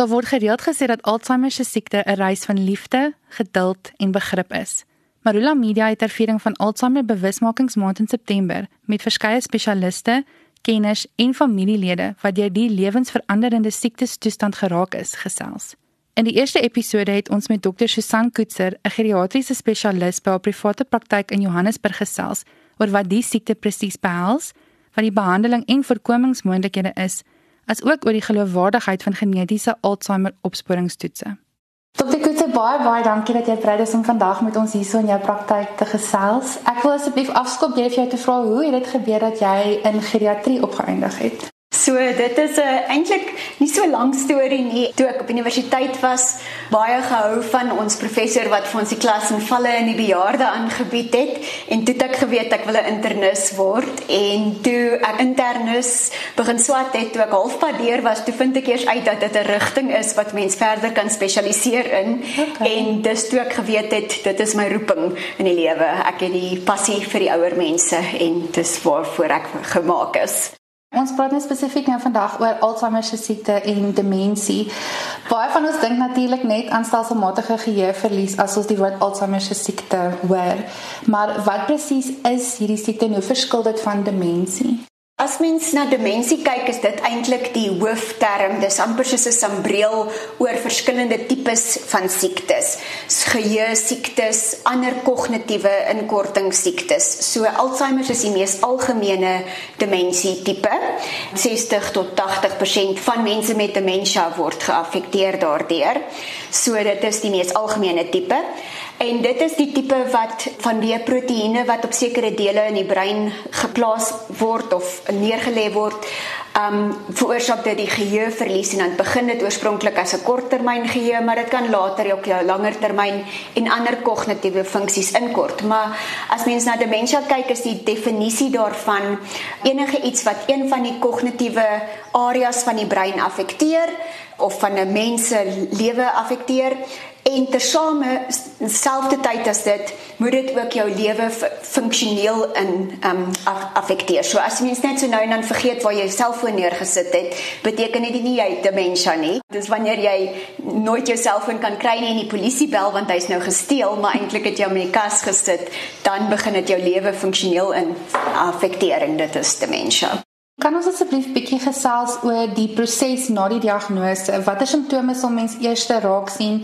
Daar word gereeld gesê dat Alzheimer se siekte 'n reis van liefde, geduld en begrip is. Marula Media het ter viering van Alzheimer Bewusmakingsmaand in September met verskeie spesialiste, kenners en familielede wat deur die lewensveranderende siektes toestand geraak is, gesels. In die eerste episode het ons met Dr. Susan Koetser, 'n geriatriese spesialis by 'n private praktyk in Johannesburg gesels oor wat die siekte presies behels, wat die behandeling en voorkomingsmoontlikhede is as ook oor die geloofwaardigheid van genetiese Alzheimer opsporingstoetse. Dr. Kutse, baie baie dankie dat jy bereid is om vandag met ons hierso in jou praktyk te gesels. Ek wil asseblief afskop jy vir jou te vra hoe het dit gebeur dat jy in geriatrie opgeëindig het? So dit is 'n uh, eintlik nie so lank storie nie. Toe ek op universiteit was, baie gehou van ons professor wat vir ons die klas in valle in die bejaarde aangebied het en toe ek geweet ek wil 'n internis word en toe ek internis begin swat het toe ek halfpad deur was, toe vind ek eers uit dat dit 'n rigting is wat mens verder kan spesialiseer in okay. en dis toe ek geweet het dit is my roeping in die lewe. Ek het die passie vir die ouer mense en dis waarvoor ek gemaak is. Ons praat net spesifiek nou vandag oor Alzheimer se siekte en demensie. Baie van ons dink natuurlik net aan stelselmatige geheueverlies as ons die woord Alzheimer se siekte hoor. Maar wat presies is hierdie siekte en hoe verskil dit van demensie? As mens na demensie kyk, is dit eintlik die hoofterm. Dis amper soos 'n sambreel oor verskillende tipes van siektes. Geheue siektes, ander kognitiewe inkorting siektes. So Alzheimer is die mees algemene demensie tipe. 60 tot 80% van mense met demensie word geaffekteer daardeur. So dit is die mees algemene tipe. En dit is die tipe wat van die proteïene wat op sekere dele in die brein geplaas word of neergelê word, um veroorsaak dit die geheue verlies en dan begin dit oorspronklik as 'n korttermyn geheue, maar dit kan later ook jou langer termyn en ander kognitiewe funksies inkort. Maar as mens na demensie kyk, is die definisie daarvan enige iets wat een van die kognitiewe areas van die brein affekteer of van 'n mens se lewe affekteer en tersame selfde tyd as dit moet dit ook jou lewe funksioneel in um affekteer. So as jy net so nou en dan vergeet waar jy jou selfoon neergesit het, beteken dit nie jy demensie nie. Dis wanneer jy nooit jou selfoon kan kry nie en die polisie bel want hy's nou gesteel, maar eintlik het jy hom in die kas gesit, dan begin dit jou lewe funksioneel in affekteer en dit is demensie. Kan ons asseblief bietjie gesels oor die proses na die diagnose? Watter simptome sal mens eers raak sien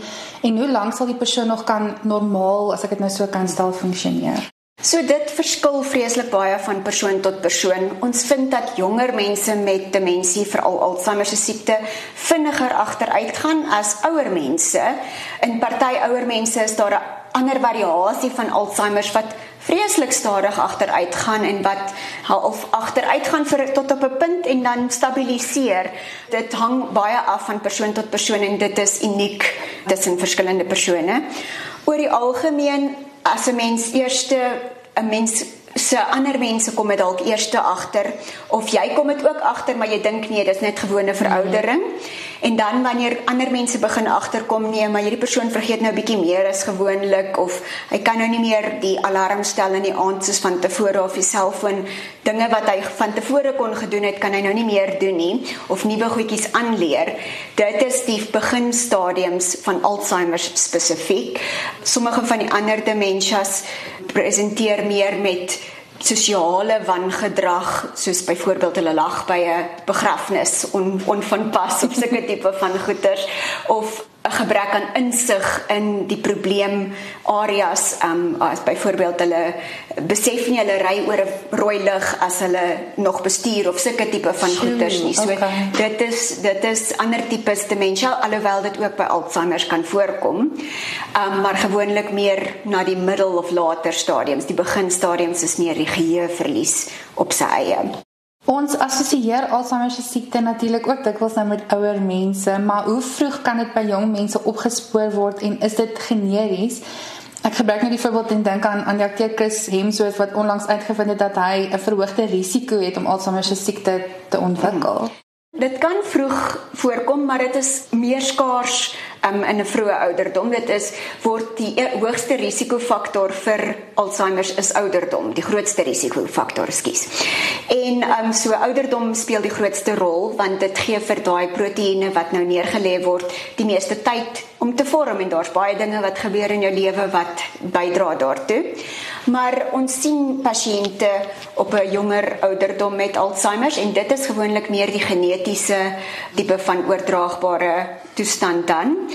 en hoe lank sal die persoon nog kan normaal, as ek dit nou so kan stel, funksioneer? So dit verskil vreeslik baie van persoon tot persoon. Ons vind dat jonger mense met demensie, veral Alzheimer se siekte, vinniger agteruitgaan as ouer mense. In party ouer mense is daar 'n ander variasie van Alzheimer wat vreeslik stadig agteruit gaan en wat half agteruit gaan vir tot op 'n punt en dan stabiliseer. Dit hang baie af van persoon tot persoon en dit is uniek tussen verskillende persone. Oor die algemeen as 'n mens eerste 'n mens se ander mense kom dit dalk eerste agter of jy kom dit ook agter maar jy dink nee dis net gewone veroudering. En dan wanneer ander mense begin agterkom nee maar hierdie persoon vergeet nou 'n bietjie meer as gewoonlik of hy kan nou nie meer die alarm stel in die aand soos van tevore of die selfoon dinge wat hy van tevore kon gedoen het kan hy nou nie meer doen nie of nuwe goedjies aanleer. Dit is die beginstadiums van Alzheimer spesifiek. Sommige van die ander demensias presenteer meer met sosiale wangedrag soos byvoorbeeld hulle lag by 'n begrafnis on, onvanpas of sulke tipe van goeters of 'n gebrek aan insig in die probleem areas um as byvoorbeeld hulle besef nie hulle ry oor 'n rooi lig as hulle nog bestuur of sulke tipe van goeters nie. So okay. dit is dit is ander tipes demensie alhoewel dit ook by Alzheimer kan voorkom. Um maar gewoonlik meer na die middel of later stadiums. Die beginstadiums is meer die geheueverlies op sy eie. Ons assosieer Alzheimer se siekte natuurlik ook dikwels nou met ouer mense, maar hoe vroeg kan dit by jong mense opgespoor word en is dit generies? Ek gebruik net die voorbeeld en dink aan aan akteur Chris Hemsworth wat onlangs uitgevind het dat hy 'n verhoogde risiko het om Alzheimer se siekte te ontwikkel. Dit kan vroeg voorkom, maar dit is meer skaars um, in 'n vroeë ouderdom. Dit is word die e-, hoogste risikofaktor vir Alzheimer is ouderdom, die grootste risikofaktor, skus. En um so ouderdom speel die grootste rol want dit gee vir daai proteïene wat nou neergelê word die meeste tyd om te vorm en daar's baie dinge wat gebeur in jou lewe wat bydra daartoe. Maar ons sien pasiënte op 'n jonger ouderdom met Alzheimer en dit is gewoonlik meer die genetiese tipe van oordraagbare toestand dan.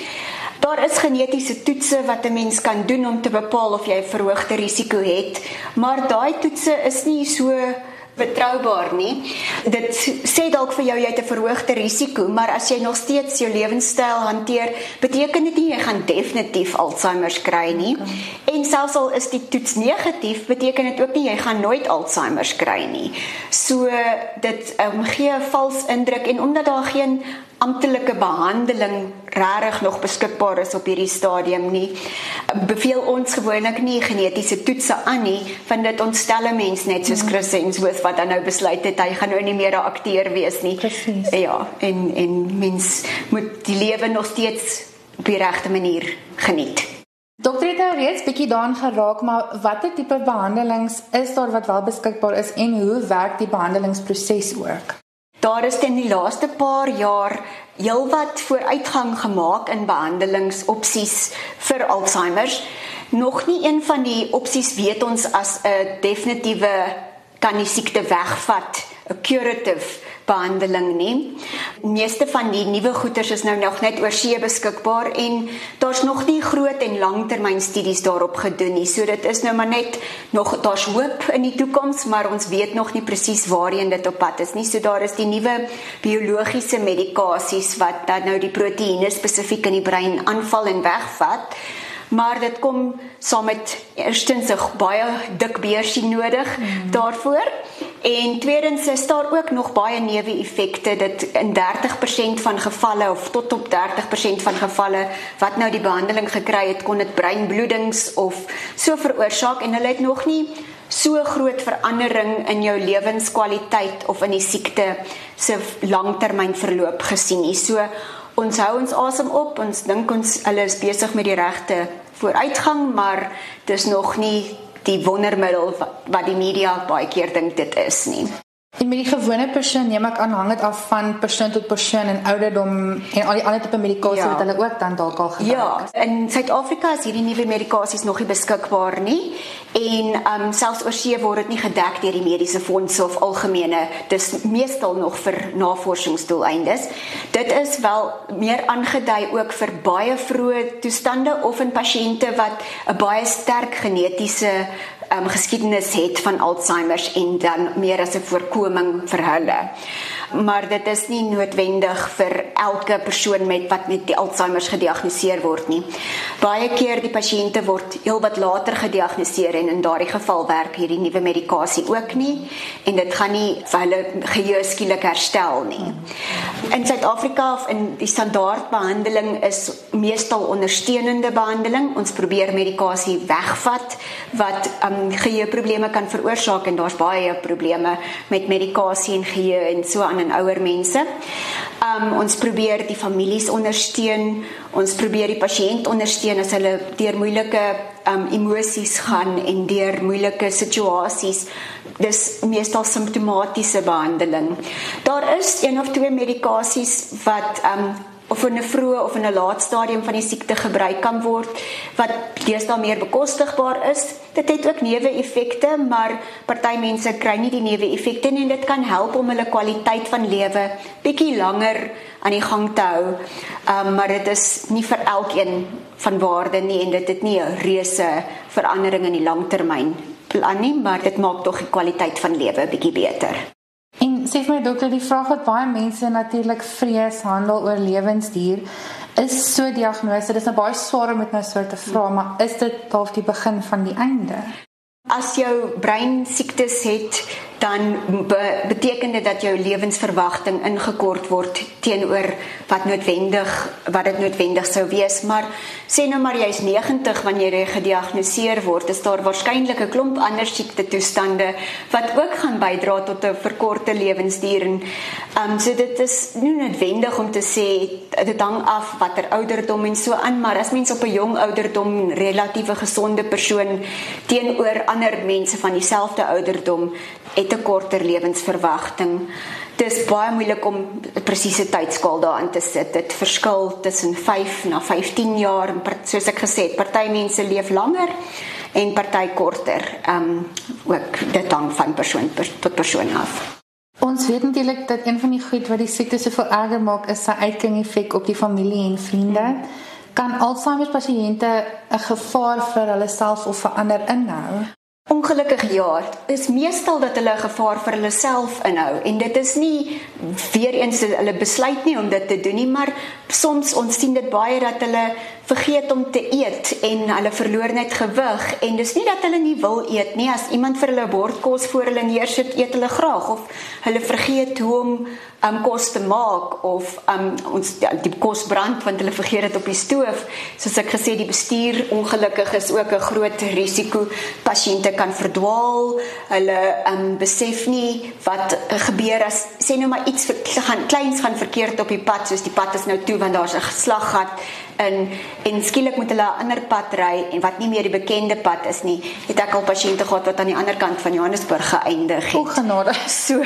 Daar is genetiese toetse wat 'n mens kan doen om te bepaal of jy 'n verhoogde risiko het, maar daai toetse is nie so betroubaar nie. Dit sê dalk vir jou jy het 'n verhoogde risiko, maar as jy nog steeds jou lewenstyl hanteer, beteken dit nie jy gaan definitief Alzheimer kry nie. En selfs al is die toets negatief, beteken dit ook nie jy gaan nooit Alzheimer kry nie. So dit um, gee 'n vals indruk en omdat daar geen amptelike behandeling regtig nog beskikbaar is op hierdie stadium nie. Beveel ons gewoonlik nie genetiese toetse aan nie, want dit ontstel 'n mens net soos Chris Hemsworth wat dan nou besluit het hy gaan nou nie meer 'n akteur wees nie. Presies. Ja, en en mens moet die lewe nog steeds op die regte manier geniet. Dokter het nou reeds bietjie daaraan geraak, maar watter tipe behandelings is daar wat wel beskikbaar is en hoe werk die behandelingsproses ook? Daar is in die laaste paar jaar heelwat vooruitgang gemaak in behandelingsopsies vir Alzheimer. Nog nie een van die opsies weet ons as 'n definitiewe kan die siekte wegvat, curative behandeling nie. Meeste van die nuwe goeters is nou nog net oor see beskikbaar en daar's nog nie groot en langtermynstudies daarop gedoen nie. So dit is nou maar net nog daar's hoop in die toekoms, maar ons weet nog nie presies waarheen dit op pad is nie. So daar is die nuwe biologiese medikasies wat dan nou die proteïene spesifiek in die brein aanval en wegvat maar dit kom saam met eerstens 'n baie dik beursie nodig mm. daarvoor en tweedens is daar ook nog baie neeweffekte dit in 30% van gevalle of tot op 30% van gevalle wat nou die behandeling gekry het kon dit breinbloedings of so veroorsaak en hulle het nog nie so groot verandering in jou lewenskwaliteit of in die siekte se langtermynverloop gesien nie. So ons hou ons asem op ons dink ons hulle is besig met die regte vooruitgang, maar dis nog nie die wondermiddel wat die media baie keer dink dit is nie. En met die gewone persoon neem ek aan hang dit af van persoon tot persoon en ouderdom en al die ander tipe medikasie ja. wat hulle ook dan dalk al gebruik. Ja, in Suid-Afrika is hierdie nuwe medikasies nog nie beskikbaar nie en um selfs oorsee word dit nie gedek deur die mediese fondse of algemene dis meestal nog vir navorsingsdoeleindes. Dit is wel meer aangedui ook vir baie vroeë toestande of in pasiënte wat 'n baie sterk genetiese um, geskiedenis het van Alzheimer en dan meer as 'n voorkoming vir hulle maar dit is nie noodwendig vir elke persoon met wat met die Alzheimer gediagnoseer word nie. Baie keer die pasiënte word heelwat later gediagnoseer en in daardie geval werk hierdie nuwe medikasie ook nie en dit gaan nie vir hulle geheue skielik herstel nie. In Suid-Afrika of in die standaard behandeling is meestal ondersteunende behandeling. Ons probeer medikasie wegvat wat um, geheue probleme kan veroorsaak en daar's baie probleme met medikasie en geheue en so aan en ouer mense. Um ons probeer die families ondersteun, ons probeer die pasiënt ondersteun as hulle deur moeilike um emosies gaan en deur moeilike situasies. Dis meestal simptomatiese behandeling. Daar is een of twee medikasies wat um of in 'n vroeë of in 'n laat stadium van die siekte gebruik kan word wat deesdae meer bekostigbaar is. Dit het ook neeweffekte, maar party mense kry nie die neeweffekte nie en dit kan help om hulle kwaliteit van lewe bietjie langer aan die gang te hou. Um maar dit is nie vir elkeen van waarde nie en dit het nie 'n reuse verandering in die langtermyn plan nie, maar dit maak tog die kwaliteit van lewe bietjie beter. Sê vir my dokter, die vraag wat baie mense natuurlik vrees handel oor lewensduur is so diagnose. Dis nou baie swaar om met nou so te vra, maar is dit dalk die begin van die einde? As jou brein siektes het, dan be beteken dit dat jou lewensverwagting ingekort word teenoor wat noodwendig wat dit noodwendig sou wees. Maar sê nou maar jy's 90 wanneer jy gediagnoseer word is daar waarskynlik 'n klomp ander siekte toestande wat ook gaan bydra tot 'n verkorte lewensduur. En um, so dit is nie noodwendig om te sê dit hang af watter ouderdom en so aan maar as mens op 'n jong ouderdom relatiewe gesonde persoon teenoor ander mense van dieselfde ouderdom het 'n korter lewensverwagting. Dis baie moeilik om 'n presiese tydskaal daarin te sit. Dit verskil tussen 5 na 15 jaar en soos ek gesê het, party mense leef langer en party korter. Ehm um, ook dit hang van persoon tot persoon af. Ons weet natuurlik dat een van die goed wat die siekte so veel erger maak is sy uitking effek op die familie en vriende. Kan Alzheimer pasiënte 'n gevaar vir hulle self of vir ander inhou? Ongelukkig ja, is meestal dat hulle gevaar vir hulle self inhou en dit is nie weer eens hulle besluit nie om dit te doen nie, maar soms ons sien dit baie dat hulle vergeet om te eet en hulle verloor net gewig en dis nie dat hulle nie wil eet nie, as iemand vir hulle bord kos voor hulle neersit, eet hulle graag of hulle vergeet hoe om um kos te maak of um ons ja, die kos brand want hulle vergeet dit op die stoof. Soos ek gesê die bestuur ongelukkig is ook 'n groot risiko. Pasiënte kan verdwaal. Hulle um besef nie wat gebeur as sê nou maar iets gaan kleins gaan verkeerd op die pad soos die pad is nou toe want daar's 'n geslaggat in en skielik moet hulle 'n ander pad ry en wat nie meer die bekende pad is nie. Het ek al pasiënte gehad wat aan die ander kant van Johannesburg geëindig het. O genade. So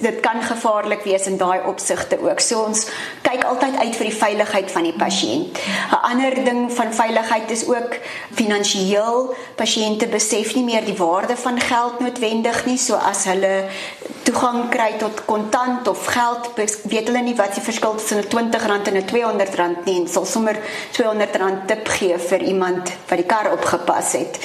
dit kan gevaarlik wees in daai opsigte ook. So ons kyk altyd uit vir die veiligheid van die pasiënt. 'n Ander ding van veiligheid is ook finansiëel. Pasiënte besef nie meer die waarde van geld noodwendig nie, so as hulle toegang kry tot kontant of geld, weet hulle nie wat die verskil tussen 'n R20 en 'n R200 nie en sal sommer R200 tip gee vir iemand wat die kar opgepas het.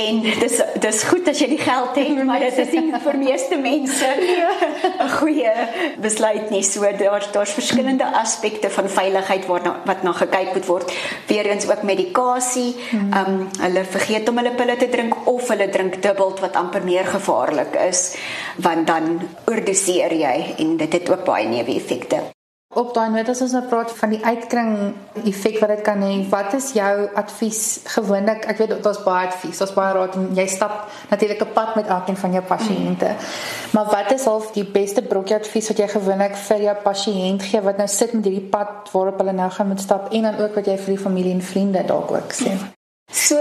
En dis dis goed as jy die geld het, maar dit is nie vir meeste mense 'n goeie besluit nie. So daar daar's verskillende aspekte van veiligheid waarna wat na gekyk moet word. Weerens ook medikasie. Ehm um, hulle vergeet om hulle pille te drink of hulle drink dubbel wat amper meer gevaarlik is want dan oordoseer jy en dit het ook baie neeweffekte. Op daai noot as ons nou praat van die uitkring effek wat dit kan hê, wat is jou advies gewoonlik? Ek weet daar's baie advies, daar's baie raad en jy stap natuurlik 'n pad met elkeen van jou pasiënte. Mm. Maar wat is half die beste brokkie advies wat jy gewoonlik vir jou pasiënt gee wat nou sit met hierdie pad waarop hulle nou gaan moet stap en dan ook wat jy vir die familie en vriende dalk ook sê? Mm. So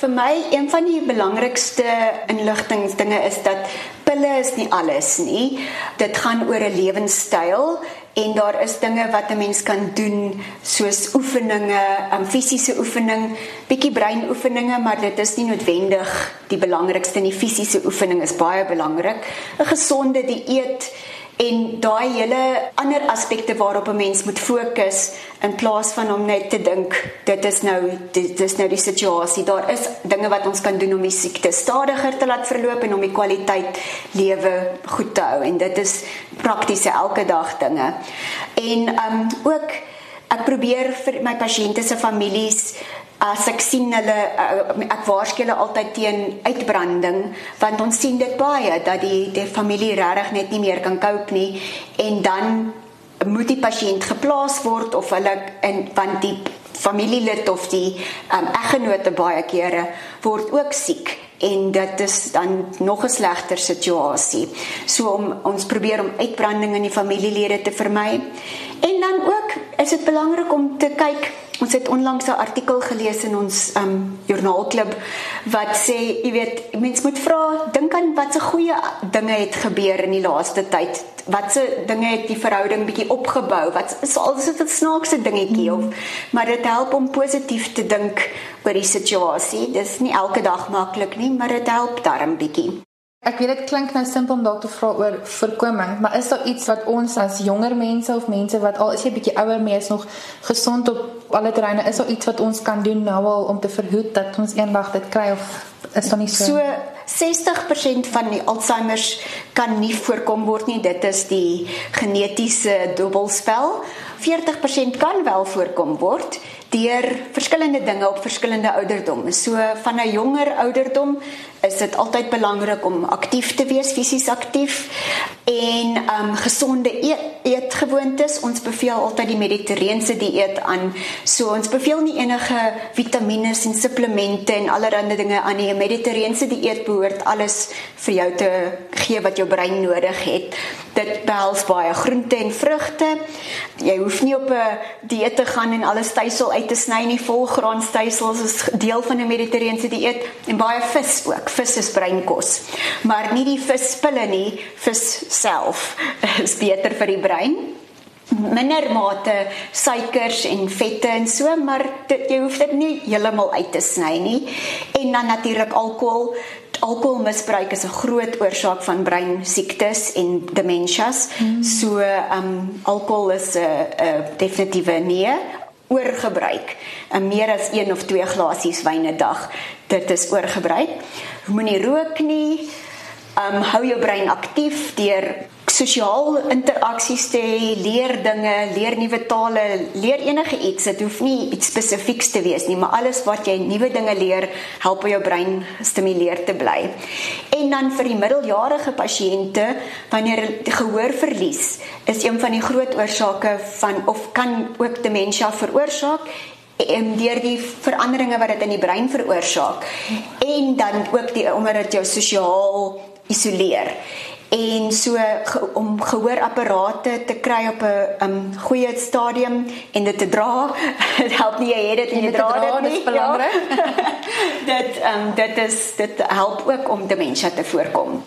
vir my een van die belangrikste inligtingsdinge is dat pille is nie alles nie. Dit gaan oor 'n lewenstyl en daar is dinge wat 'n mens kan doen soos oefeninge, um, fisiese oefening, bietjie breinoefeninge, maar dit is nie noodwendig die belangrikste nie. Fisiese oefening is baie belangrik. 'n Gesonde dieet en daai hele ander aspekte waarop 'n mens moet fokus in plaas van om net te dink dit is nou dit is nou die situasie daar is dinge wat ons kan doen om die siekte stadiger te laat verloop en om die kwaliteit lewe goed te hou. En dit is praktiese elke dag dinge. En um ook ek probeer vir my pasiënte se families as ek sien hulle eh, ek waarsku hulle altyd teen uitbranding want ons sien dit baie dat die die familie regtig net nie meer kan cope nie en dan moet die pasiënt geplaas word of hulle in want die familielid of die um, eggenote baie kere word ook siek en dit is dan nog 'n slegter situasie. So om ons probeer om uitbranding in die familielede te vermy. En dan ook is dit belangrik om te kyk Ons het onlangs 'n artikel gelees in ons um joernaalklub wat sê, jy weet, mens moet vra, dink aan wat se goeie dinge het gebeur in die laaste tyd. Wat se dinge het die verhouding bietjie opgebou? Wat is al is dit 'n snaakse dingetjie of maar dit help om positief te dink oor die situasie. Dis nie elke dag maklik nie, maar dit help darm bietjie. Ek weet dit klink nou simpel om dalk te vra oor voorkoming, maar is daar iets wat ons as jonger mense of mense wat al is jy bietjie ouer mee is nog gesond op alle terreine, is daar iets wat ons kan doen nou al om te verhoed dat ons eendag dit kry of is daar nie so? So 60% van die Alzheimer's kan nie voorkom word nie. Dit is die genetiese dubbelspel 40% kan wel voorkom word deur verskillende dinge op verskillende ouderdomme. So van 'n jonger ouderdom is dit altyd belangrik om aktief te wees, fisies aktief en um gesonde eet, eetgewoontes. Ons beveel altyd die mediterrane dieet aan. So ons beveel nie enige vitamiene en supplemente en allerlei dinge aan nie. 'n Mediterrane dieet behoort alles vir jou te gee wat jou brein nodig het. Dit behels baie groente en vrugte. Jy hoef nie op 'n dieet te gaan en alles stysel uit te sny nie. Volgraanstysels is deel van 'n mediterrane dieet en baie vis ook. Vis is breinkos. Maar nie die vispille nie. Vis self is beter vir die brein minder mate suikers en vette en so maar dit, jy hoef dit nie heeltemal uit te sny nie en dan natuurlik alkohol alkoholmisbruik is 'n groot oorsaak van brein siektes en dementias mm. so um alkohol is 'n uh, uh, definitiewe nee oorgebruik. En meer as 1 of 2 glasies wyn 'n dag, dit is oorgebruik. Moenie rook nie. Um hou jou brein aktief deur sosiaal interaksies te hê, leer dinge, leer nuwe tale, leer enige iets. Dit hoef nie iets spesifieks te wees nie, maar alles wat jy nuwe dinge leer, help jou brein stimuleer te bly. En dan vir die middeljarige pasiënte, wanneer gehoorverlies is een van die groot oorsake van of kan ook demensie veroorsaak en deur die veranderinge wat dit in die brein veroorsaak en dan ook die omdat dit jou sosiaal isoleer en so ge, om gehoorapparate te kry op 'n um, goeie stadium en dit te dra dit help nie jy het dit en jy dra dit nie belangrik ja. dit um, dit is dit help ook om demensie te voorkom